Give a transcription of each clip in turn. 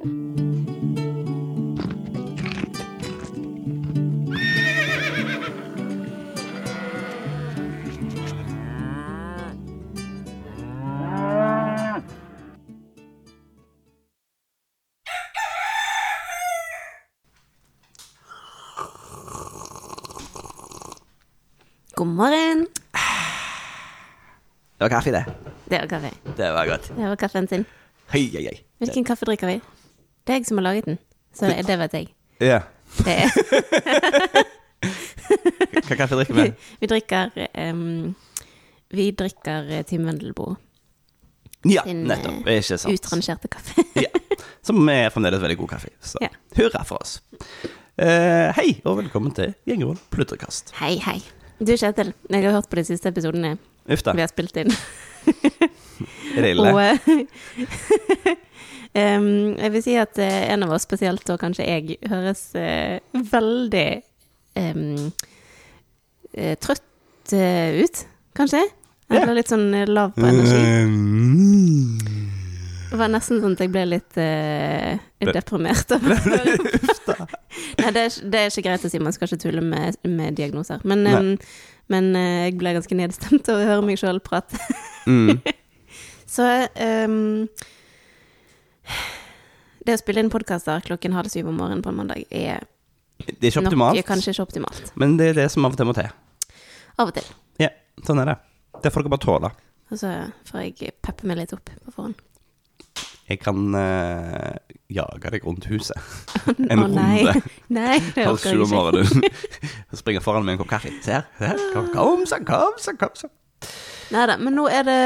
God morgen. Det var kaffe, det. Det var kaffe. Det var godt. Det var kaffen sin. Hei, hei, hei. Hvilken kaffe drikker vi? Det er jeg som har laget den, så det vet jeg. Ja. Hva kaffe drikker vi? vi drikker um, Vi drikker Tim Team Wendelboe Ja, sin nettopp. eh, Ikke sant. utrangerte kaffe. Ja. Som er fremdeles veldig god kaffe. Så Ja. hurra for oss. Uh, hei, og velkommen til Gjengeroll pludrekast. Hei, hei. Du, Kjetil, jeg har hørt på de siste episodene vi har spilt inn. Er det ille? Og em, jeg vil si at uh, en av oss spesielt, og kanskje jeg, høres uh, veldig um, uh, trøtt ut, kanskje? Eller litt sånn lav på energi. Det var nesten sånn at jeg ble litt deprimert. Nei, det er, det er ikke greit å si, man skal ikke tulle med, med diagnoser. Men, um, men jeg ble ganske nedstemt av å høre meg sjøl prate. Mm. Så ehm, Det å spille inn podkaster klokken halv syv om morgenen på en mandag er Det er ikke optimalt, nok kanskje ikke optimalt. men det er det som av og til må til. Av og til. Ja, sånn er det. Det får dere bare tåle. Og så får jeg peppe meg litt opp på forhånd. Jeg kan eh, jage deg rundt huset. En Å, nei. runde. Nei, det Halv orker sju jeg om ikke. morgenen. Springer foran med en kopp kaffe. Se her. se her. Kom, kom så, kom så, kom så. Nei da, men nå er det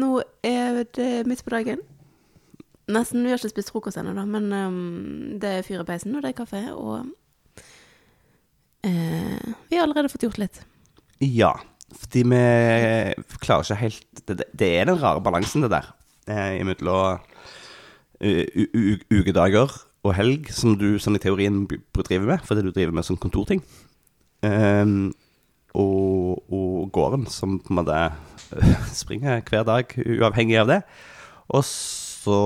Nå er det midt på dagen. Nesten. Vi har ikke spist frokost ennå, da, men um, det er fyr i peisen, og det er kaffe, og uh, Vi har allerede fått gjort litt. Ja, fordi vi klarer ikke helt Det, det er den rare balansen, det der. Eh, Imellom ukedager og helg, som du sånn i teorien driver med, fordi du driver med sånn kontorting. Um, og, og gården, som på en måte springer hver dag, uavhengig av det. Og så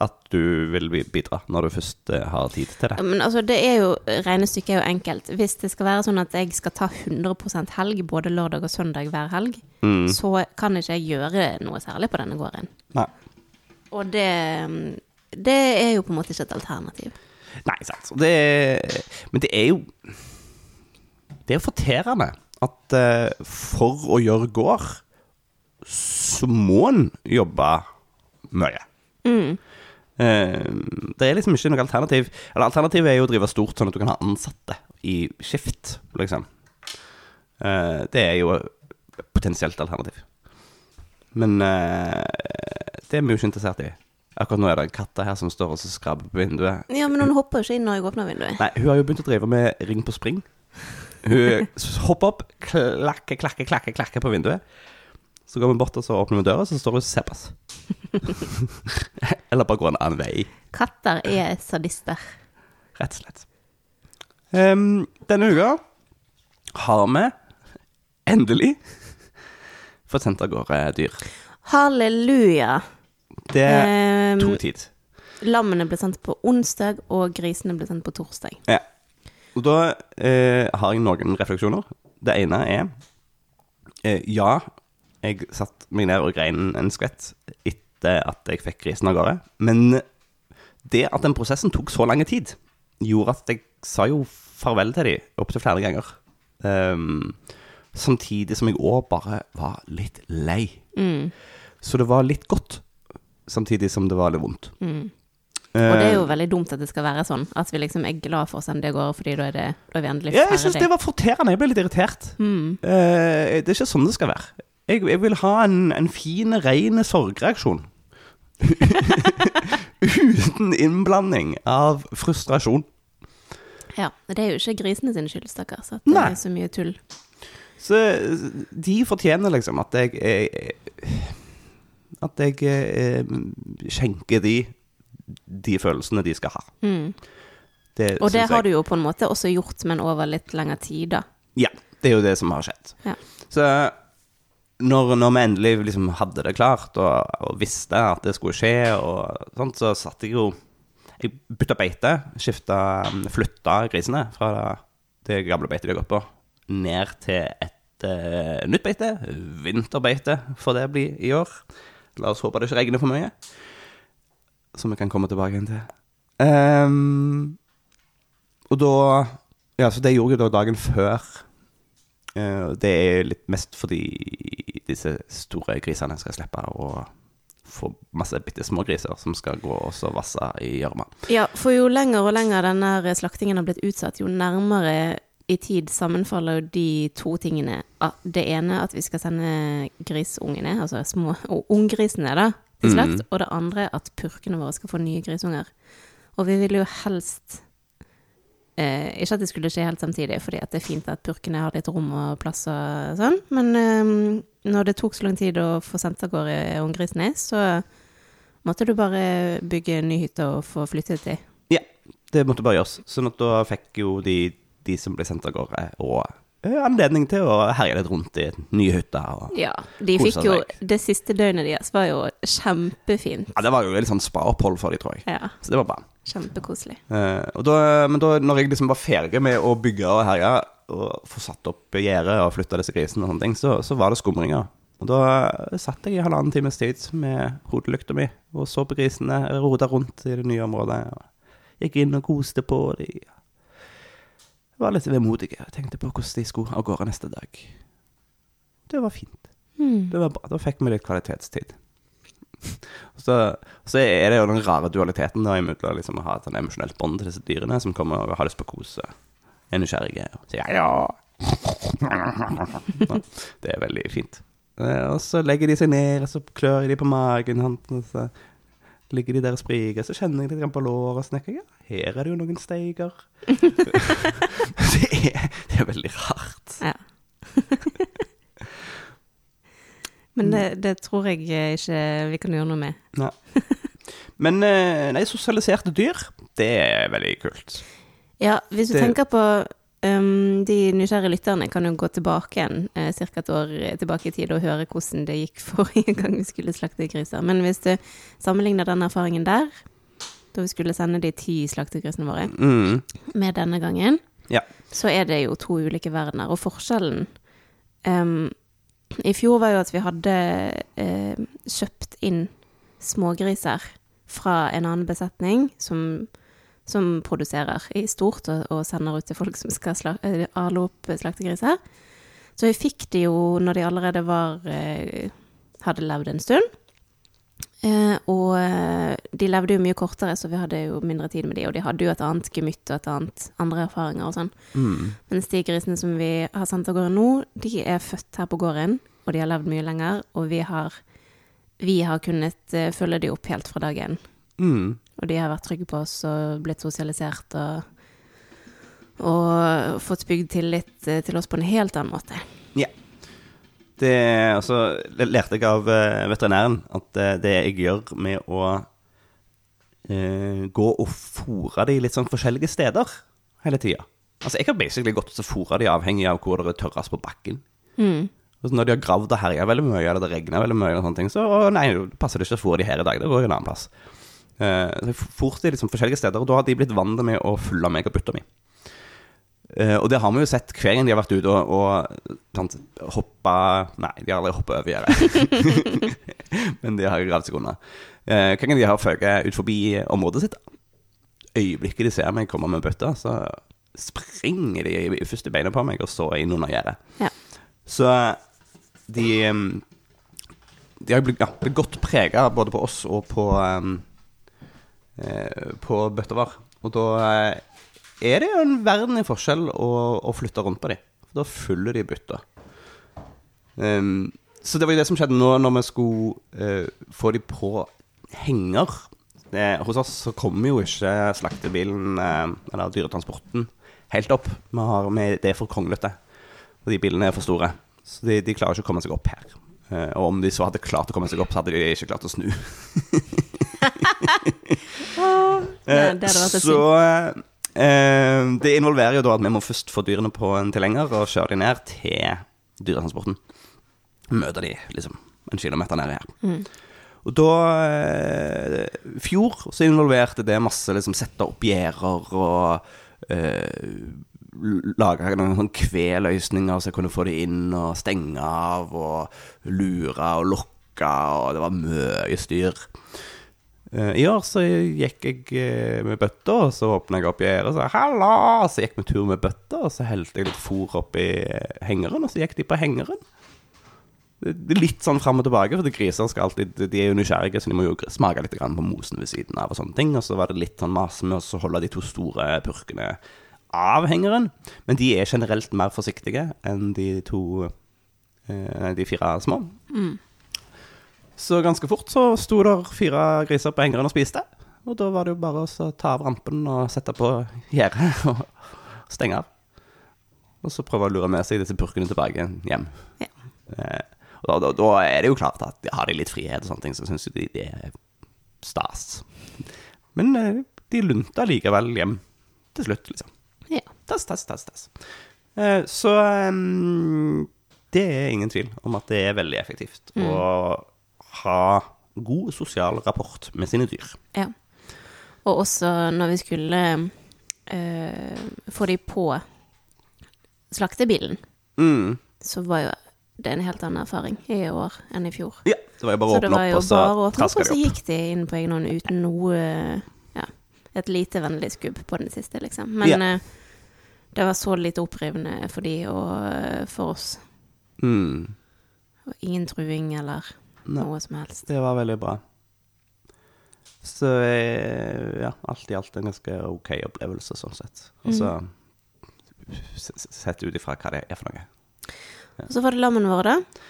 at du vil bidra når du først eh, har tid til det. Men altså, det er jo, regnestykket er jo enkelt. Hvis det skal være sånn at jeg skal ta 100 helg både lørdag og søndag hver helg, Mm. så kan ikke jeg gjøre noe særlig på denne gården. Nei. Og det, det er jo på en måte ikke et alternativ. Nei, sant. Det, men det er jo Det er jo forterende at eh, for å gjøre gård, så må en jobbe mye. Mm. Eh, det er liksom ikke noe alternativ. Eller alternativet er jo å drive stort, sånn at du kan ha ansatte i skift, liksom. Eh, det er jo potensielt alternativ. Men eh, det er vi jo ikke interessert i. Akkurat nå er det en katt her som står og skrabber på vinduet. Ja, men hun hopper jo ikke inn når jeg åpner vinduet. Nei, hun har jo begynt å drive med ring på spring. Hun hopper opp, klakke, klakke, klakke, klakke på vinduet. Så går vi bort og så åpner vi døra, så står hun og ser på oss. Eller bare går en annen vei, Katter er sadister. rett og slett. Um, denne uka har vi endelig fått sendt av gårde dyr. Halleluja. Det um, tok tid. lammene ble sendt på onsdag, og grisene ble sendt på torsdag. Ja. Og da eh, har jeg noen refleksjoner. Det ene er eh, Ja, jeg satt meg ned og grein en skvett etter at jeg fikk grisen av gårde. Men det at den prosessen tok så lang tid, gjorde at jeg sa jo farvel til dem opptil flere ganger. Um, samtidig som jeg òg bare var litt lei. Mm. Så det var litt godt, samtidig som det var litt vondt. Mm. Og det er jo Eh, veldig dumt at det skal være sånn. At vi liksom er glad for å sende det av gårde, fordi da er, det, da er vi endelig Ja, jeg syns det var forterende. Jeg ble litt irritert. Mm. Uh, det er ikke sånn det skal være. Jeg, jeg vil ha en, en fin, ren sorgreaksjon. Uten innblanding av frustrasjon. Ja, det er jo ikke grisene sin skyld, stakkars, at det Nei. er så mye tull. Så de fortjener liksom at jeg jeg At jeg eh, skjenker de de følelsene de skal ha. Mm. Det Og det har du jo på en måte også gjort, men over litt lengre tid, da. Ja, det er jo det som har skjedd. Ja. Så når, når vi endelig liksom hadde det klart, og, og visste at det skulle skje, og sånt, så satt jeg jo Jeg bytta beite, skifta Flytta grisene fra det gamle beitet de har gått på, ned til et uh, nytt beite. Vinterbeite får det bli i år. La oss håpe det ikke regner for mye. Som vi kan komme tilbake igjen til. Um, og da Ja, så det gjorde jeg da dagen før. Eh, det er litt mest fordi disse store grisene skal slippe å få masse bitte små griser som skal gå og så vasse i gjørma. Ja, for jo lenger og lenger denne slaktingen har blitt utsatt, jo nærmere i tid sammenfaller jo de to tingene. Det ene at vi skal sende grisungene, altså små unggrisene, da, til slakt. Og det andre at purkene våre skal få nye grisunger. Og vi vil jo helst eh, Ikke at det skulle skje helt samtidig, fordi at det er fint at purkene har litt rom og plass og sånn, men eh, når det tok så lang tid å få sendt av gårde unggrisene, så måtte du bare bygge en ny hytte og få flyttet dem? Ja, det måtte bare gjøres. Sånn at da fikk jo de, de som ble sendt av gårde, og eh, anledning til å herje litt rundt i nye hytter. Ja, de fikk jo. Det siste døgnet deres var jo kjempefint. ja, det var jo litt sånn spa-opphold for de, tror jeg. Ja, Så det var bra. Kjempekoselig. Eh, og da, men da når jeg liksom var ferdig med å bygge og herje, og få satt opp gjerdet og flytta disse grisene og sånne ting, så, så var det skumringer. Og da satt jeg i halvannen times tid med hodelykta mi og så på grisene, rota rundt i det nye området. Og gikk inn og koste på dem. Var litt vemodig. Jeg tenkte på hvordan de skulle av gårde neste dag. Det var fint. Mm. Det var bra. Da fikk vi litt kvalitetstid. Så, så er det jo den rare dualiteten da, imellom liksom, å ha et emosjonelt bånd til disse dyrene som kommer og har lyst på kose, er nysgjerrige og sier ja, ja. Det er veldig fint. Eh, Og så legger de seg ned, og så klør de på magen, og så ligger de der og spriker, så kjenner jeg litt på låret, og snekker. ja, her er det jo noen steiger. det, er, det er veldig rart. Ja. Men det, det tror jeg ikke vi kan gjøre noe med. Nei. Men eh, nei, sosialiserte dyr, det er veldig kult. Ja, hvis du Det- tenker på um, De nysgjerrige lytterne kan jo gå tilbake igjen uh, ca. et år tilbake i tid og høre hvordan det gikk forrige gang vi skulle slakte griser. Men hvis du sammenligner den erfaringen der, da vi skulle sende de ti slaktegrisene våre, Mm. med denne gangen, Ja. så er det jo to ulike verdener. Og forskjellen em, i fjor var jo at vi hadde eh, kjøpt inn smågriser fra en annen besetning som, som produserer i stort og, og sender ut til folk som skal sla, eh, ale opp slaktegriser. Så vi fikk de jo når de allerede var eh, hadde levd en stund. Eh, og eh, de levde jo mye kortere, så vi hadde jo mindre tid med de, og de hadde jo et annet gemytt og et annet andre erfaringer og sånn. Mm. Mens de grisene som vi har sendt av gårde nå, de er født her på gården, og de har levd mye lenger, og vi har, vi har kunnet eh, følge de opp helt fra dag én. Mm. Og de har vært trygge på oss og blitt sosialisert og, og fått bygd tillit til oss på en helt annen måte. Det altså, det lærte jeg av eh, veterinæren at eh, det jeg gjør med å eh, gå og fôre de litt sånn forskjellige steder hele tida Altså, jeg har basically gått og fôra de avhengig av hvor det er tørrest på bakken. Mm. Og når de har gravd og herja veldig mye, eller det regner veldig mye, og sånne ting, så å, nei, passer det ikke å fôre de her i dag. Det går en annen plass. Eh, så jeg fôrte de liksom forskjellige steder, og da har de blitt vant med å følge meg og butta mi. Eh, og det har vi jo sett hver gang de har vært ute og, og hoppa Nei, de har aldri hoppa over gjerdet. Men de har gravd seg unna. Eh, hver gang de har føket ut forbi området sitt, øyeblikket de ser meg komme med bøtta, så springer de i første beina på meg, og så inn under gjerdet. Ja. Så de um, De har blitt, ja, blitt godt prega både på oss og på um, uh, På bøtta vår. Og da eh, er det jo en verden i forskjell å, å flytte rundt på dem. For da følger de bytta. Um, så det var jo det som skjedde nå når vi skulle uh, få de på henger. Eh, hos oss så kommer jo ikke slaktebilen, eh, eller dyretransporten, helt opp. Vi har, vi, det er for kronglete. Og de bilene er for store. Så de, de klarer ikke å komme seg opp her. Eh, og om de så hadde klart å komme seg opp, så hadde de ikke klart å snu. et så eh, det involverer jo da at vi må først få dyrene på en tilhenger og kjøre de ned til dyretransporten. møter de liksom en kilometer nedi her. Mm. Og da eh, fjor så involverte det masse liksom sette opp gjerder og eh, lage noen sånn kveløsninger så jeg kunne få de inn og stenge av og lure og lokke, og det var mye styr. Eh, I år så gikk jeg eh, med bøtta, og så åpna jeg opp gjerdet og sa 'halla'. Så gikk vi tur med bøtta, og så helte jeg litt fôr oppi hengeren, og så gikk de på hengeren. Det er litt sånn fram og tilbake, for griser skal alltid De er jo nysgjerrige, så de må jo smake litt på mosen ved siden av og sånne ting. Og så var det litt sånn mase med å holde de to store purkene av hengeren. Men de er generelt mer forsiktige enn de to eh, De fire små. Så ganske fort så sto der fire griser på hengeren og spiste. Og da var det jo bare å ta av rampen og sette på gjerdet og stenge av. Og så prøve å lure med seg disse purkene tilbake hjem. Ja. Eh, og da, da, da er det jo klart at har de litt frihet og sånne ting, så syns jo de det er stas. Men eh, de lunta likevel hjem til slutt, liksom. Ja. Tass, tass, tass, tass. Eh, så um, det er ingen tvil om at det er veldig effektivt å ha god sosial rapport med sine dyr. Ja. Og også når vi skulle øh, få de på slaktebilen, Mm. så var jo det en helt annen erfaring i år enn i fjor. Ja, det var jo bare å åpne opp, og så traska de opp, så gikk de inn på egen hånd uten noe Ja, et lite vennlig skubb på den siste, liksom. Men Ja. eh, det var så lite opprivende for de og eh, for oss. Mm. Og ingen truing eller Nei. noe som helst. Det var veldig bra. Så ja, alt i alt en ganske ok opplevelse, sånn sett. Og så s- sett ut ifra hva det er for noe. Og så var det lammene våre, da.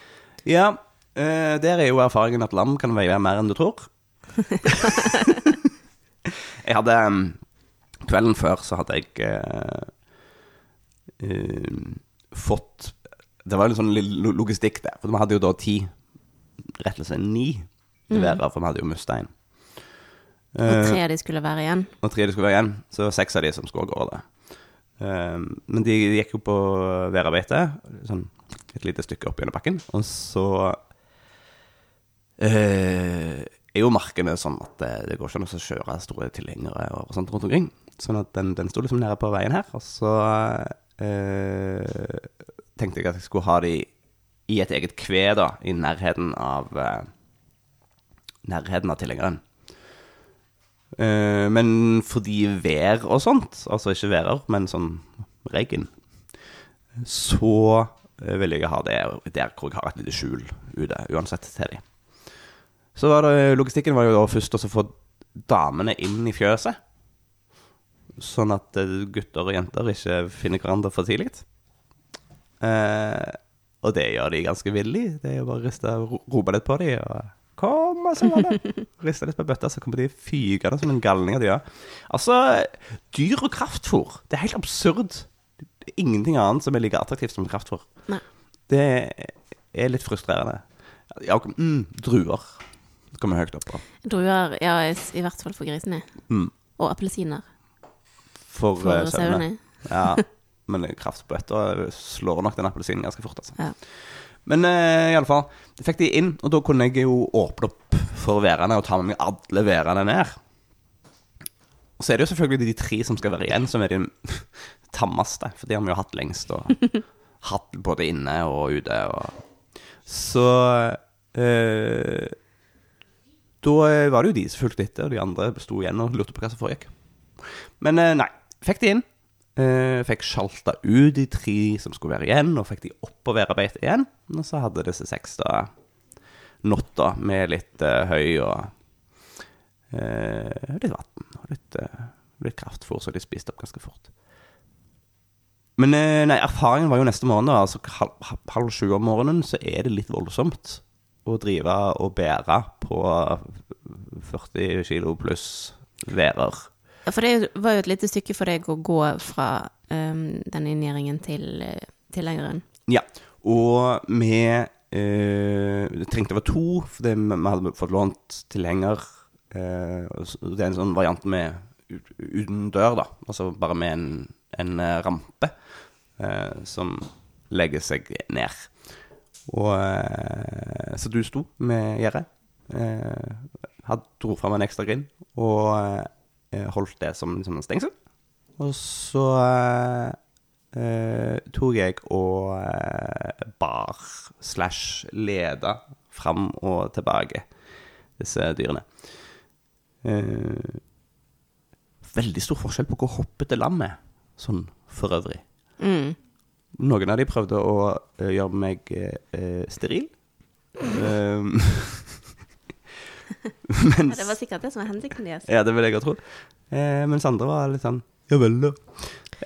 Ja, eh, der er jo erfaringen at lam kan veie mer enn du tror. jeg hadde um, Kvelden før så hadde jeg eh, eh, fått Det var en sånn logistikk der. For vi hadde jo da ti, rett og slett ni leverer, for vi hadde jo mista en. Og Eh, tre av de skulle være igjen. og tre de skulle være igjen, så det var seks av de som skulle av gårde. Um, men de gikk jo på værarbeide, sånn et lite stykke opp gjennom bakken. Og så eh, er jo markene sånn at det, det går ikke an å kjøre store tilhengere og sånt rundt omkring. Sånn at den, den sto liksom nede på veien her. Og så eh, tenkte jeg at jeg skulle ha de i et eget kve, da, i nærheten av eh, Nærheten av tilhengeren. Eh, men fordi vær og sånt, altså ikke værer, men sånn regn, så eh, vil jeg ha det der hvor jeg har et lite skjul ute, uansett til de. Så var det, logistikken var jo da først å få damene inn i fjøset. Sånn at eh, gutter og jenter ikke finner hverandre for tidlig. Eh, og det gjør de ganske villig. Det er jo bare å riste, ro- rope litt på dem. Og kom, og så var det. Riste litt på bøtta, så kommer de fygende som en galning av de gjør. Altså, dyr og kraftfôr. Det er helt absurd. Det er ingenting annet som er like attraktivt som kraftfôr. Nei. Det er litt frustrerende. Ja, mm, druer. Kommer høyt opp på. Druer, ja, i hvert fall for grisene. Mm. Og appelsiner For, for eh, sauene. Ja, men kraftbøtta slår nok den appelsinen ganske fort, altså. Ja. Men uh, iallfall, det fikk de inn, og da kunne jeg jo åpne opp for værene og ta med meg alle værene ned. Og så er det jo selvfølgelig de tre som skal være igjen, som er de tammeste. For de har vi jo hatt lengst, og hatt både inne og ute. Og... Så eh, Da var det jo de som fulgte etter, og de andre sto igjen og lurte på hva som foregikk. Men eh, nei, fikk de inn. Eh, fikk sjalta ut de tre som skulle være igjen, og fikk de opp på værarbeidet igjen. Og så hadde disse seks da natta med litt eh, høy og eh, litt vann og litt, eh, litt kraftfôr, så de spiste opp ganske fort. Men eh, nei, erfaringen var jo neste måned. Altså halv, halv sju om morgenen så er det litt voldsomt å drive og bære på 40 kilo pluss værer. Ja, For det var jo et lite stykke for deg å gå fra um, den inngjerdingen til uh, tilhengeren. Ja, og vi eh, trengte være to, fordi vi hadde fått lånt tilhenger. Eh, det er en sånn variant med ut- uten dør, da. Altså bare med en, en eh, rampe eh, som legger seg ned. Og, eh, så du sto med gjerdet. Eh, dro fram en ekstra grind og eh, holdt det som, som en stengsel. Og så eh, eh, tok jeg og eh, bar slash leda fram og tilbake disse dyrene. Eh, veldig stor forskjell på hvor hoppete lam er, sånn for øvrig. Mm. Noen av de prøvde å eh, gjøre meg eh, steril. Um, Ja, det var sikkert det som var hensikten deres. Ja, det vil jeg ha trodd. Eh, mens andre var litt sånn Ja vel, da.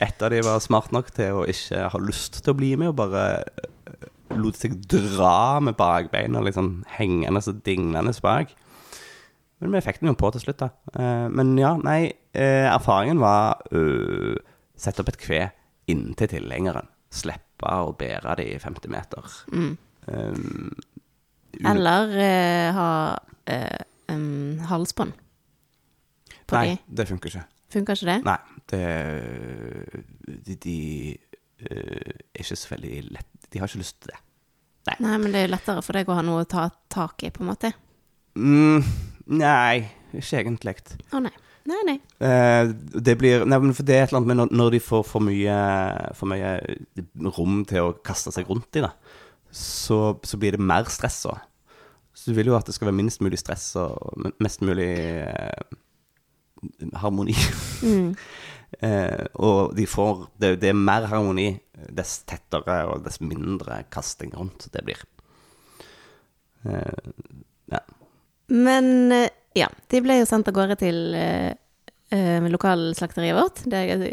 Et av de var smart nok til å ikke ha lyst til å bli med, og bare eh, lot seg dra med bakbeina liksom hengende og dinglende bak. Men vi fikk den jo på til slutt, da. Eh, men ja, nei, eh, erfaringen var øh, sette opp et kve inntil tilhengeren. Slippe å bære det i 50 meter. Mm. Um, Eller uh, ha uh, um, halsbånd på Nei, de. det funker ikke. Funker ikke det? Nei, det De, de eh, er ikke så veldig lett De har ikke lyst til det. Nei, men det er jo lettere for deg å ha noe å ta tak i, på en måte. Mm, nei, ikke egentlig. Å nei. Nei, nei. Eh, det blir Nei, men for det er et eller annet med når, når de får for mye, for mye rom til å kaste seg rundt i, da, så, så blir det mer stress òg. Så du vil jo at det skal være minst mulig stress og mest mulig eh, harmoni. Mm. Eh, og de får det, det er mer harmoni dess tettere og dess mindre kasting rundt det blir. Eh, ja. Men eh, ja, de ble jo sendt av gårde til eh, eh, lokalslakteriet vårt, det er,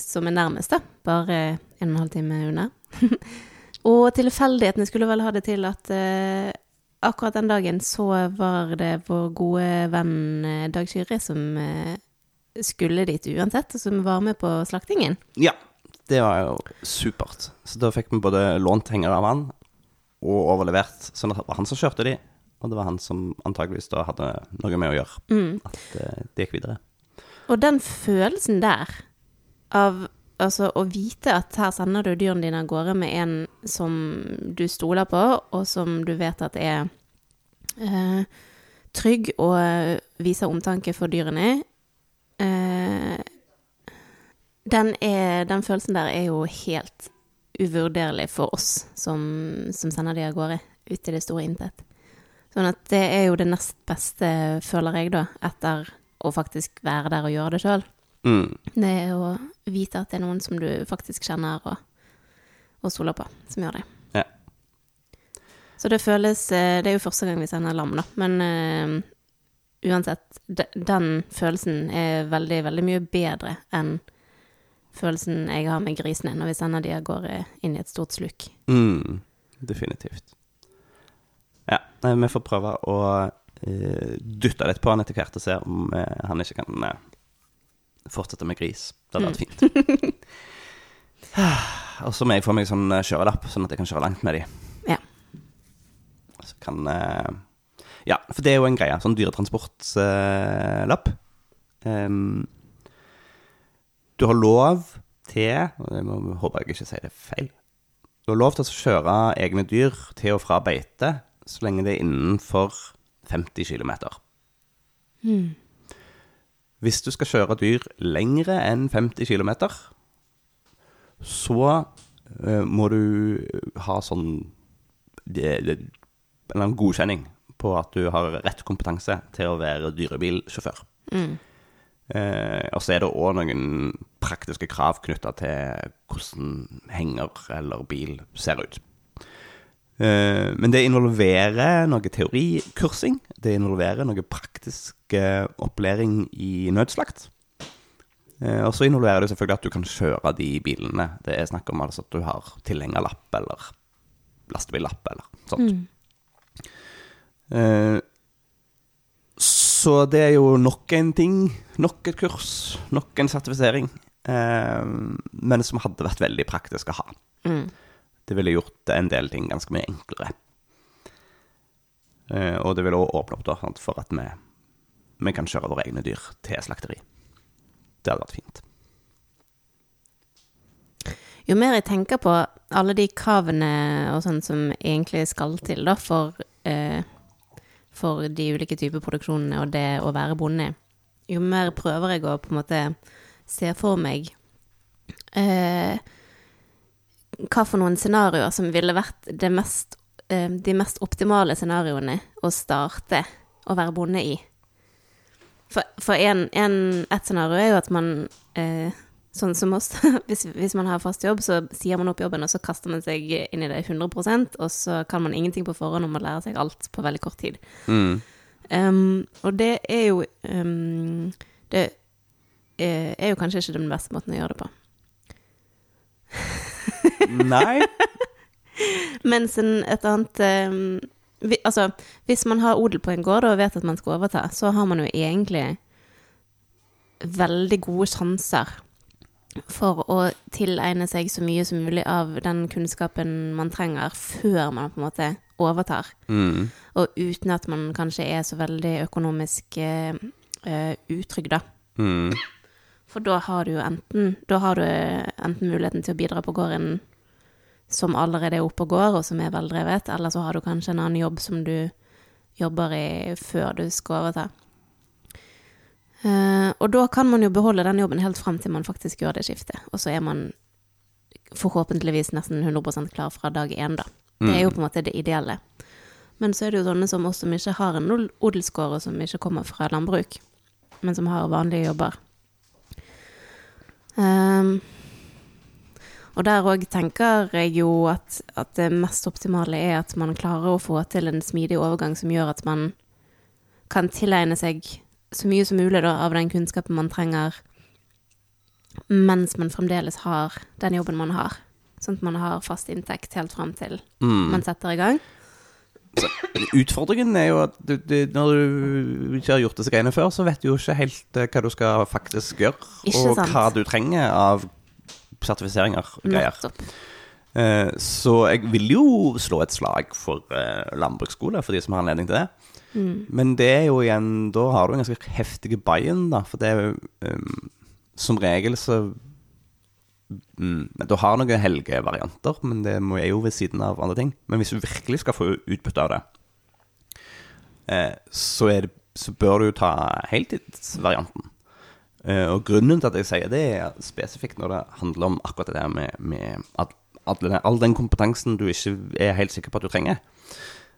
som er nærmest, da. Bare en og en halv time unna. og tilfeldighetene skulle vel ha det til at uh, akkurat den dagen så var det vår gode venn eh, Dag Kyrre som uh, skulle dit uansett, og som var med på slaktingen. ja, det var jo supert. Så da fikk vi både lånt henger av han og overlevert. Sånn at det var han som kjørte de, og det var han som antageligvis da hadde noe med å gjøre. Mm. At det gikk videre. Og den følelsen der av altså, å vite at her sender du dyrene dine av gårde med en som du stoler på, og som du vet at er eh, trygg og eh, viser omtanke for dyrene, eh, den, er, den følelsen der er jo helt uvurderlig for oss som, som sender de av gårde ut i det store intet. Sånn at det er jo det nest beste, føler jeg, da, etter å faktisk være der og gjøre det sjøl. Mm. Det er å vite at det er noen som du faktisk kjenner og, og stoler på, som gjør det. Ja. Så det føles eh, Det er jo første gang vi sender lam, da, men uh, uansett, de, den følelsen er veldig, veldig mye bedre enn følelsen jeg har med grisene når vi sender de av gårde inn i et stort sluk. Mm, definitivt. Ja, vi får prøve å uh, dytte litt på han etter hvert og se om uh, han ikke kan eh, fortsette med gris. Det hadde vært fint. og så må jeg få meg sånn eh, kjørelapp, sånn at jeg kan kjøre langt med de. Ja. Så kan eh, Ja, for det er jo en greie. Sånn dyretransportlapp. Um, du har lov til Jeg må, håper jeg ikke sier det feil. Du har lov til å kjøre egne dyr til og fra beite så lenge det er innenfor 50 km. Hvis du skal kjøre dyr lengre enn 50 km, så eh, må du ha sånn en annen godkjenning på at du har rett kompetanse til å være dyrebilsjåfør. Mm. Eh, og så er det òg noen praktiske krav knytta til hvordan henger eller bil ser ut. Eh, men det involverer noe teorikursing. Det involverer noe praktisk eh, opplæring i nødslakt. Eh, og så involverer det selvfølgelig at du kan kjøre de bilene. Det er snakk om altså at du har tilhengerlapp eller lastebillapp eller sånt. Mm. Så det er jo nok en ting, nok et kurs, nok en sertifisering, men som hadde vært veldig praktisk å ha. Mm. Det ville gjort en del ting ganske mye enklere. Eh, og det ville også åpne opp da, for at vi, vi kan kjøre våre egne dyr til slakteri. Det hadde vært fint. jo mer jeg tenker på alle de kravene og sånn som egentlig skal til da for, eh, for de ulike typer produksjonene og det å være bonde, jo mer prøver jeg å på en måte se for meg eh, hva for noen scenarioer som ville vært det mest, eh, de mest optimale scenarioene å starte å være bonde i. For, for en, en, et scenario er jo at man eh, sånn som oss, hvis, hvis, man har fast jobb, så sier man opp jobben, og så kaster man seg inn i det 100 og så kan man ingenting på forhånd om å lære seg alt på veldig kort tid. Mm. Um, og det er jo um, Det er jo kanskje ikke den beste måten å gjøre det på. Nei. Mens en, et annet um, vi, Altså, hvis man har odel på en gård og vet at man skal overta, så har man jo egentlig veldig gode sjanser for å tilegne seg så mye som mulig av den kunnskapen man trenger, før man på en måte overtar. Mm. Og uten at man kanskje er så veldig økonomisk uh, utrygg, da. Mm. For da har du jo enten har du enten muligheten til å bidra på gården som allerede er oppe og går, og som er veldrevet, eller så har du kanskje en annen jobb som du jobber i før du skal overta. Uh, og da kan man jo beholde den jobben helt fram til man faktisk gjør det skiftet. Og så er man forhåpentligvis nesten 100 klar fra dag én, da. Det er jo på en måte det ideelle. Men så er det jo sånne som oss som ikke har en odelsgård, og som ikke kommer fra landbruk, men som har vanlige jobber. Um, og der òg tenker jeg jo at, at, det mest optimale er at man klarer å få til en smidig overgang som gjør at man kan tilegne seg så mye som mulig da, av den kunnskapen man trenger, mens man fremdeles har den jobben man har. Sånn at man har fast inntekt helt fram til mm. man setter i gang. Så, utfordringen er jo at du, du, når du ikke har gjort disse greiene før, så vet du jo ikke helt uh, hva du skal faktisk gjøre, ikke og sant? hva du trenger av sertifiseringer og greier. Nettopp. Uh, så jeg vil jo slå et slag for uh, landbruksskole, for de som har anledning til det. Mm. Men det er jo igjen Da har du en ganske heftig buy-in, da. For det er jo um, Som regel så mm, Du har noen helgevarianter, men det må, er jo ved siden av andre ting. Men hvis du virkelig skal få utbytte av det, eh, så, det, så bør du jo ta heltidsvarianten. Eh, og grunnen til at jeg sier det, er spesifikt når det handler om akkurat det der med, med at, all, all den kompetansen du ikke er helt sikker på at du trenger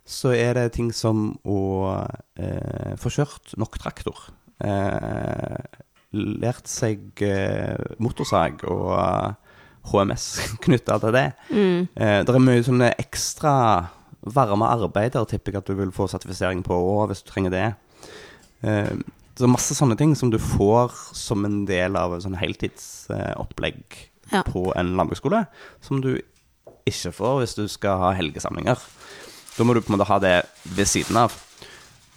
så er det ting som å eh, få kjørt nok traktor. Eh, lært seg eh, motorsag og HMS knytta til det. Mm. Eh, det er mye sånne ekstra varme arbeider, tipper jeg at du vil få sertifisering på òg, hvis du trenger det. Eh, det er masse sånne ting som du får som en del av et sånn heltidsopplegg Ja. på en landbruksskole, som du ikke får hvis du skal ha helgesamlinger. Da må du på en måte ha det ved siden av.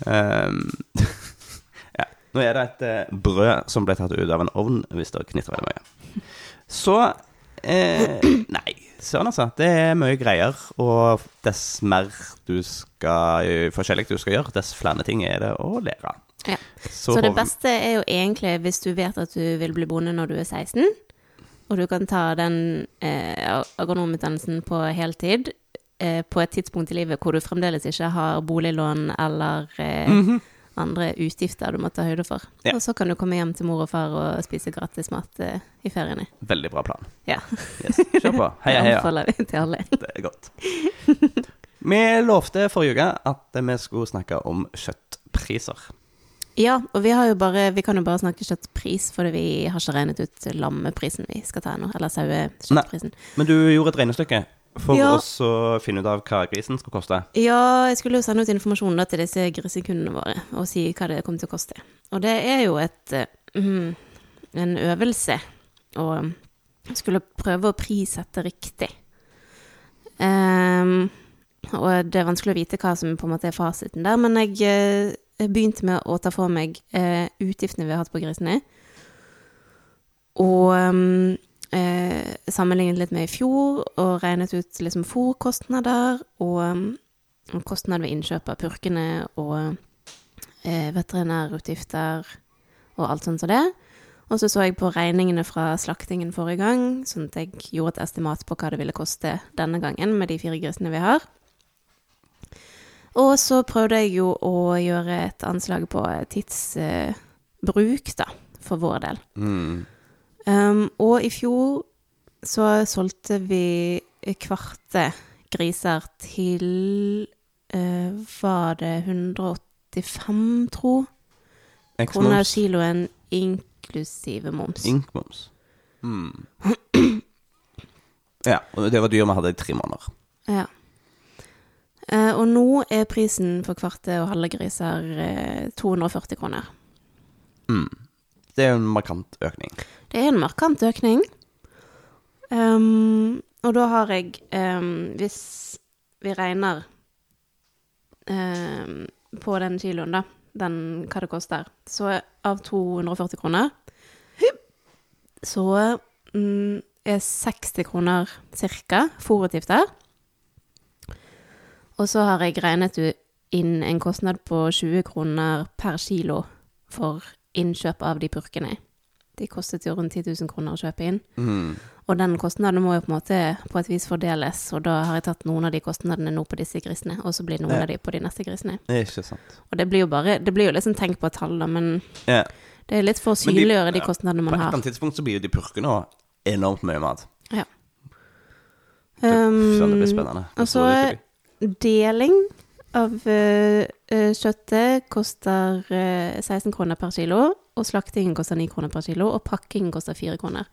Um. Nå er det et eh, brød som ble tatt ut av en ovn hvis det knitrer veldig mye. Så eh, Nei, søren altså. Det er mye greier. Og dess mer du skal forskjellig du skal gjøre, dess flere ting er det å lære. Ja. Så, det beste er jo egentlig hvis du vet at du vil bli bonde når du er 16, og du kan ta den eh, agronomutdannelsen på heltid eh, på et tidspunkt i livet hvor du fremdeles ikke har boliglån eller eh, mm -hmm. Andre utgifter du må ta høyde for. Ja. Og så kan du komme hjem til mor og far og spise gratis mat eh, i feriene. Veldig bra plan. Ja. Yes. Kjør på. Heia, Det anfaller anbefaler vi til alle. Det er godt. Vi lovte forrige uke at vi skulle snakke om kjøttpriser. Ja, og vi, har jo bare, vi kan jo bare snakke kjøttpris, for vi har ikke regnet ut lammeprisen vi skal ta ennå. Eller sauekjøttprisen. Men du gjorde et regnestykke for Ja. oss å finne ut av hva grisen skal koste. Ja, jeg skulle jo sende ut informasjon til disse grisekundene våre og si hva det kommer til å koste. Og det er jo et eh, mm, en øvelse å skulle prøve å prissette riktig. Um, og det er vanskelig å vite hva som på en måte er fasiten der, men jeg jeg begynte med å ta for meg uh, utgiftene vi har hatt på grisene. Og mm, eh, sammenlignet litt med i fjor, og regnet ut liksom fòrkostnader og um, kostnad ved innkjøp av purkene og eh, veterinærutgifter og alt sånt som det. Og så så jeg på regningene fra slaktingen forrige gang, sånn at jeg gjorde et estimat på hva det ville koste denne gangen med de fire grisene vi har. Og så prøvde jeg jo å gjøre et anslag på tidsbruk, da, for vår del. Mm. Um, og i fjor så solgte vi kvarte griser til uh, Var det 185, tro? Kroner kiloen inklusive moms. Inkmoms. Mm. Ja, og det var dyr vi hadde i tre måneder. Ja. Uh, og nå er prisen for kvarte og halve griser uh, 240 kroner. Mm. Det er jo en markant økning. Det er en markant økning. Um, og da har jeg um, Hvis vi regner um, på den kiloen, da, den, hva det koster, så av 240 kroner Så mm, er 60 kroner ca. fôrutgifter. Og så har jeg regnet inn en kostnad på 20 kroner per kilo for innkjøp av de purkene. De kostet jo rundt 10 000 kroner å kjøpe inn. Mm. Og den kostnaden må jo på en måte på et vis fordeles, og da har jeg tatt noen av de kostnadene nå på disse grisene, og så blir noen Ja. av de på de neste grisene. Ikke sant. Og det blir jo bare Det blir jo liksom tenk på et tall, da, men Ja. det er litt for å synliggjøre de- de, kostnadene man har. På et eller annet tidspunkt så blir jo de purkene òg enormt mye mat. Um, sånn det blir spennende. og så deling av eh, eh, kjøttet koster uh, 16 kroner per kilo, og slaktingen koster 9 kroner per kilo, og pakkingen koster 4 kroner.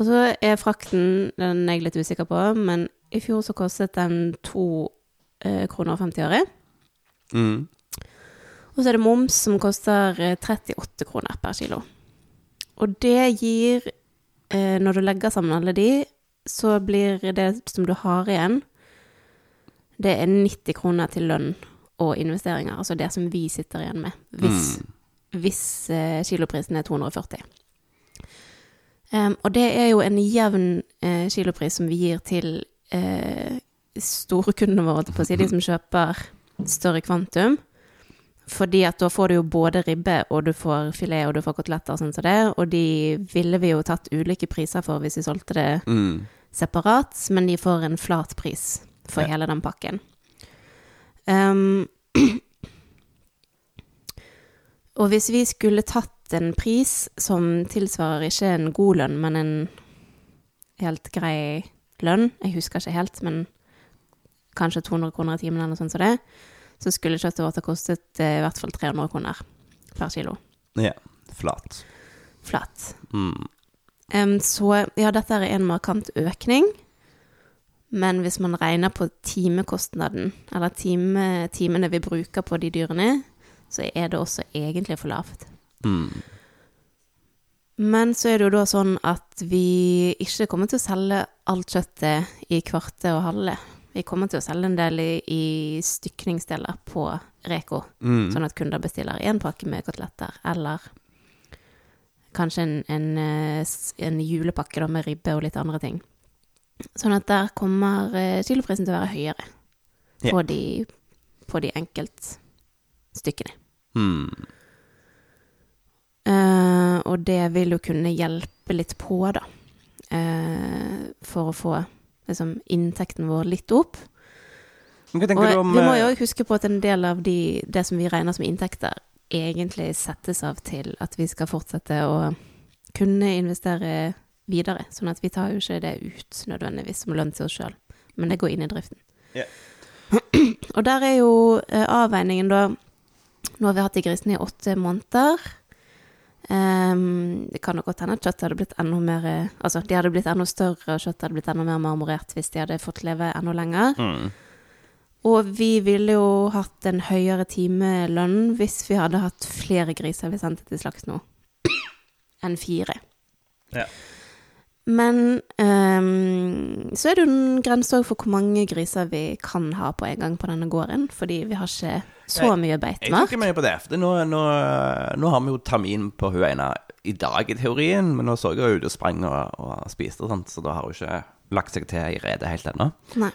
Og så er frakten, den er jeg litt usikker på, men i fjor så kostet den 2 eh, kroner og 50 øre. mm. Og så er det moms som koster eh, 38 kroner per kilo. Og det gir, eh, når du legger sammen alle de, så blir det som du har igjen, det er 90 kroner til lønn og investeringer. Altså det som vi sitter igjen med, hvis, hvis eh, kiloprisen er 240. Um, og det er jo en jevn eh, kilopris som vi gir til eh, store kundene våre, på å si, de som kjøper større kvantum. Fordi at da får du jo både ribbe, og du får filet, og du får koteletter og sånn som det. Og de ville vi jo tatt ulike priser for hvis vi solgte det Mm. separat, men de får en flat pris for Ja. hele den pakken. Um, og hvis vi skulle tatt en pris som tilsvarer ikke en god lønn, men en helt grei lønn, jeg husker ikke helt, men kanskje 200 kroner i timen eller noe sånt som det, så skulle kjøttet vårt ha kostet eh, i hvert fall 300 kroner per kilo. Ja. Flat. Flat. Mm. Um, så ja, dette er en markant økning. Men hvis man regner på timekostnaden, eller time, timene vi bruker på de dyrene, så er det også egentlig for lavt. Mm. Men så er det jo da sånn at vi ikke kommer til å selge alt kjøttet i kvarte og halve. Vi kommer til å selge en del i, i stykningsdeler på Reko, Mm. sånn at kunder bestiller én pakke med koteletter, eller kanskje en, en, eh, en julepakke da, med ribbe og litt andre ting. Sånn at der kommer eh, kiloprisen til å være høyere på, yeah. de, på de enkeltstykkene. Mm. Eh, og det vil jo kunne hjelpe litt på, da. Eh, for å få liksom, inntekten vår litt opp. Hva tenker Og du om vi må jo eh, også huske på at en del av de, det som vi regner som inntekter, egentlig settes av til at vi skal fortsette å kunne investere videre. Sånn at vi tar jo ikke det ut nødvendigvis som lønn til oss sjøl, men det går inn i driften. Yeah. Og der er jo eh, avveiningen da Nå har vi hatt de grisene i åtte måneder. Um, det kan nok godt hende at kjøttet hadde blitt enda mer eh, Altså, de hadde blitt enda større, og kjøttet hadde blitt enda mer marmorert hvis de hadde fått leve enda lenger. mm. Og vi ville jo hatt en høyere timelønn hvis vi hadde hatt flere griser vi sendte til slakt nå, enn fire. Ja. Men um, så er det jo en grense òg for hvor mange griser vi kan ha på en gang på denne gården, fordi vi har ikke så Jeg- mye Jeg beitemark. tenker mye på det. For nå, nå, nå har vi jo termin på hun ene i dag, i teorien. Men nå så jeg jo ute og sprang og, og spiste og sånt, så da har hun ikke lagt seg til i redet helt ennå. Nei.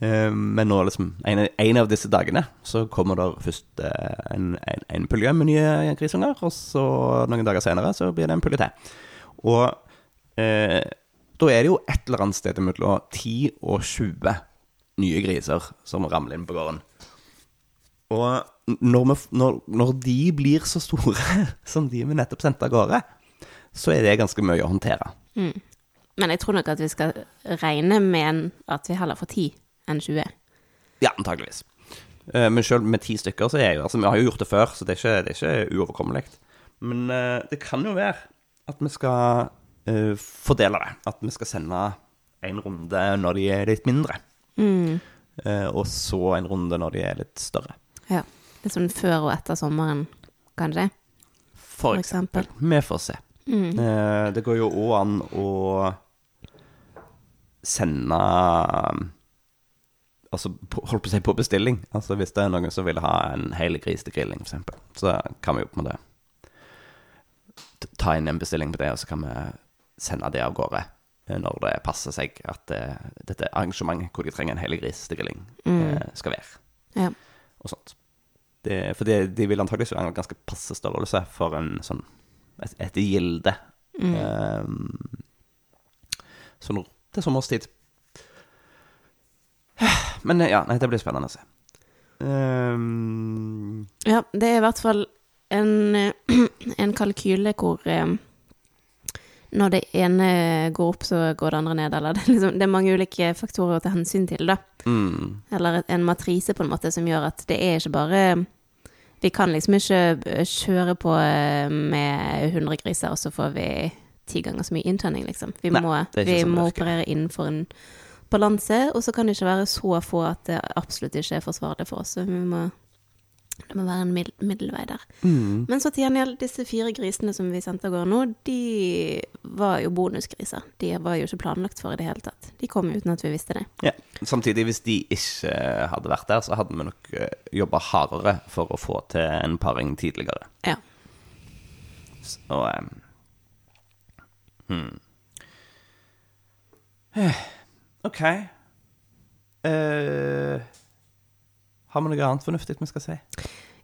Eh, men nå liksom, en, en av disse dagene så kommer det først eh, en, en, en pulje med nye grisunger, og så noen dager senere så blir det en pulje til. Og eh, da er det jo et eller annet sted mellom 10 og 20 nye griser som ramler inn på gården. Og når, vi, når, når de blir så store som de vi nettopp sendte av gårde, så er det ganske mye å håndtere. Men jeg tror nok at vi skal regne med at vi heller får 10 enn 20. Ja, antageligvis. Eh, Men selv med ti stykker, så er jo Altså, vi har jo gjort det før, så det er ikke, det er ikke uoverkommelig. Men eh, det kan jo være at vi skal uh, fordele det. At vi skal sende en runde når de er litt mindre. Eh, og så en runde når de er litt større. Ja. Litt sånn før og etter sommeren, kanskje. For For eksempel. eksempel. Vi får se. Eh, det går jo òg an å sende Altså, holdt på å si på bestilling. Altså Hvis det er noen som vil ha en hel gris til grilling, f.eks., så kan vi jo på en måte ta inn en bestilling på det, og så kan vi sende det av gårde eh, når det passer seg at det, dette arrangementet hvor de trenger en hel gris til grilling, mm. skal være. Ja. Og sånt. Det, for de, de vil antakeligvis være en ganske passe størrelse for en sånn et, et gilde. Um, så til er sommerstid Men ja, nei, det blir spennende å se. Um, Ja, det er i hvert fall en, eh, en kalkyle hvor eh, når det ene går opp, så går det andre ned. Eller det liksom, det er mange ulike faktorer å ta hensyn til, da. mm, Eller en matrise på en måte som gjør at det er ikke bare Vi kan liksom ikke eh, kjøre på eh, med 100 griser, og så får vi ti ganger så mye inntønning, liksom. Vi Nei, må, vi sånn må operere innenfor en balanse, og så kan det ikke være så få at det absolutt ikke er forsvarlig for oss. Så vi må, det må være en middel, middelvei der. mm, Men så til gjengjeld, disse fire grisene som vi sendte av gårde nå, de var jo bonusgriser. De var jo ikke planlagt for i det hele tatt. De kom uten at vi visste det. ja. Samtidig, hvis de ikke hadde vært der, så hadde vi nok uh, jobba hardere for å få til en paring tidligere. Ja. Så um, hmm. Eh, OK. Eh, har vi noe annet fornuftig vi skal si?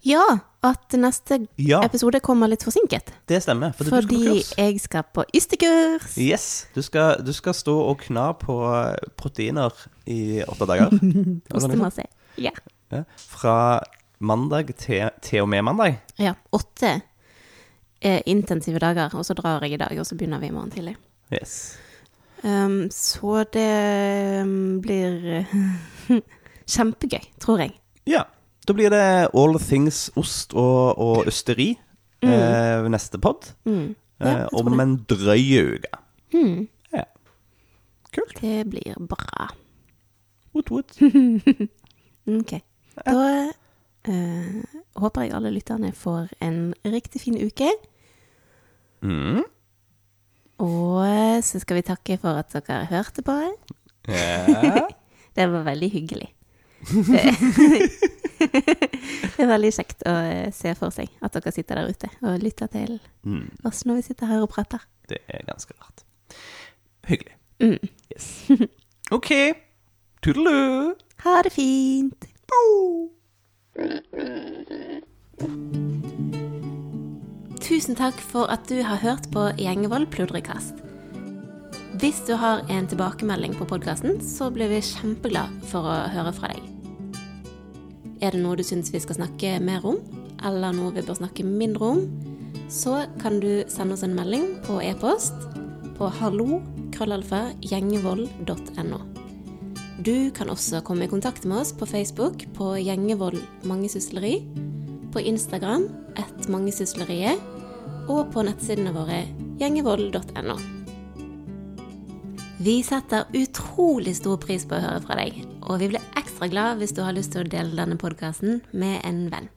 Ja, at neste Ja, episode kommer litt forsinket. det stemmer. Fordi, du skal på kurs. jeg skal på ystekurs. Yes, du skal, du skal stå og kna på proteiner i åtte dager. Ostemasse. Ja. Ja, fra mandag til, til og med mandag. ja. Åtte eh, intensive dager, og så drar jeg i dag, og så begynner vi i morgen tidlig. Yes. Um, så det um, blir eh, kjempegøy, tror jeg. Ja. Da blir det All Things ost og, og østeri eh, neste pod. Mm. Ja, Eh, jeg om en drøy uke. Mm. Ja. Kult. Det blir bra. Woot, woot. Ok. Da eh, håper jeg alle lytterne får en riktig fin uke. Mm. Og så skal vi takke for at dere hørte på. Ja. Det var veldig hyggelig. Det, er veldig kjekt å eh, se for seg at dere sitter der ute og lytter til Mm. oss når vi sitter her og prater. Det er ganske rart. Hyggelig. Mm. Yes. OK. Tudelu. Ha det fint! Tusen takk for at du har hørt på Gjengevold pludrekast. Hvis du har en tilbakemelding på podkasten, så blir vi kjempeglad for å høre fra deg. Er det noe du syns vi skal snakke mer om, eller noe vi bør snakke mindre om, så kan du sende oss en melding på e-post på hallo-gjengevold.no Du kan også komme i kontakt med oss på Facebook på Gjengevold mangesysleri, på Instagram ett mangesysleriet, og på nettsidene våre gjengevold.no. Vi setter utrolig stor pris på å høre fra deg, og vi blir ekstra glad hvis du har lyst til å dele denne podkasten med en venn.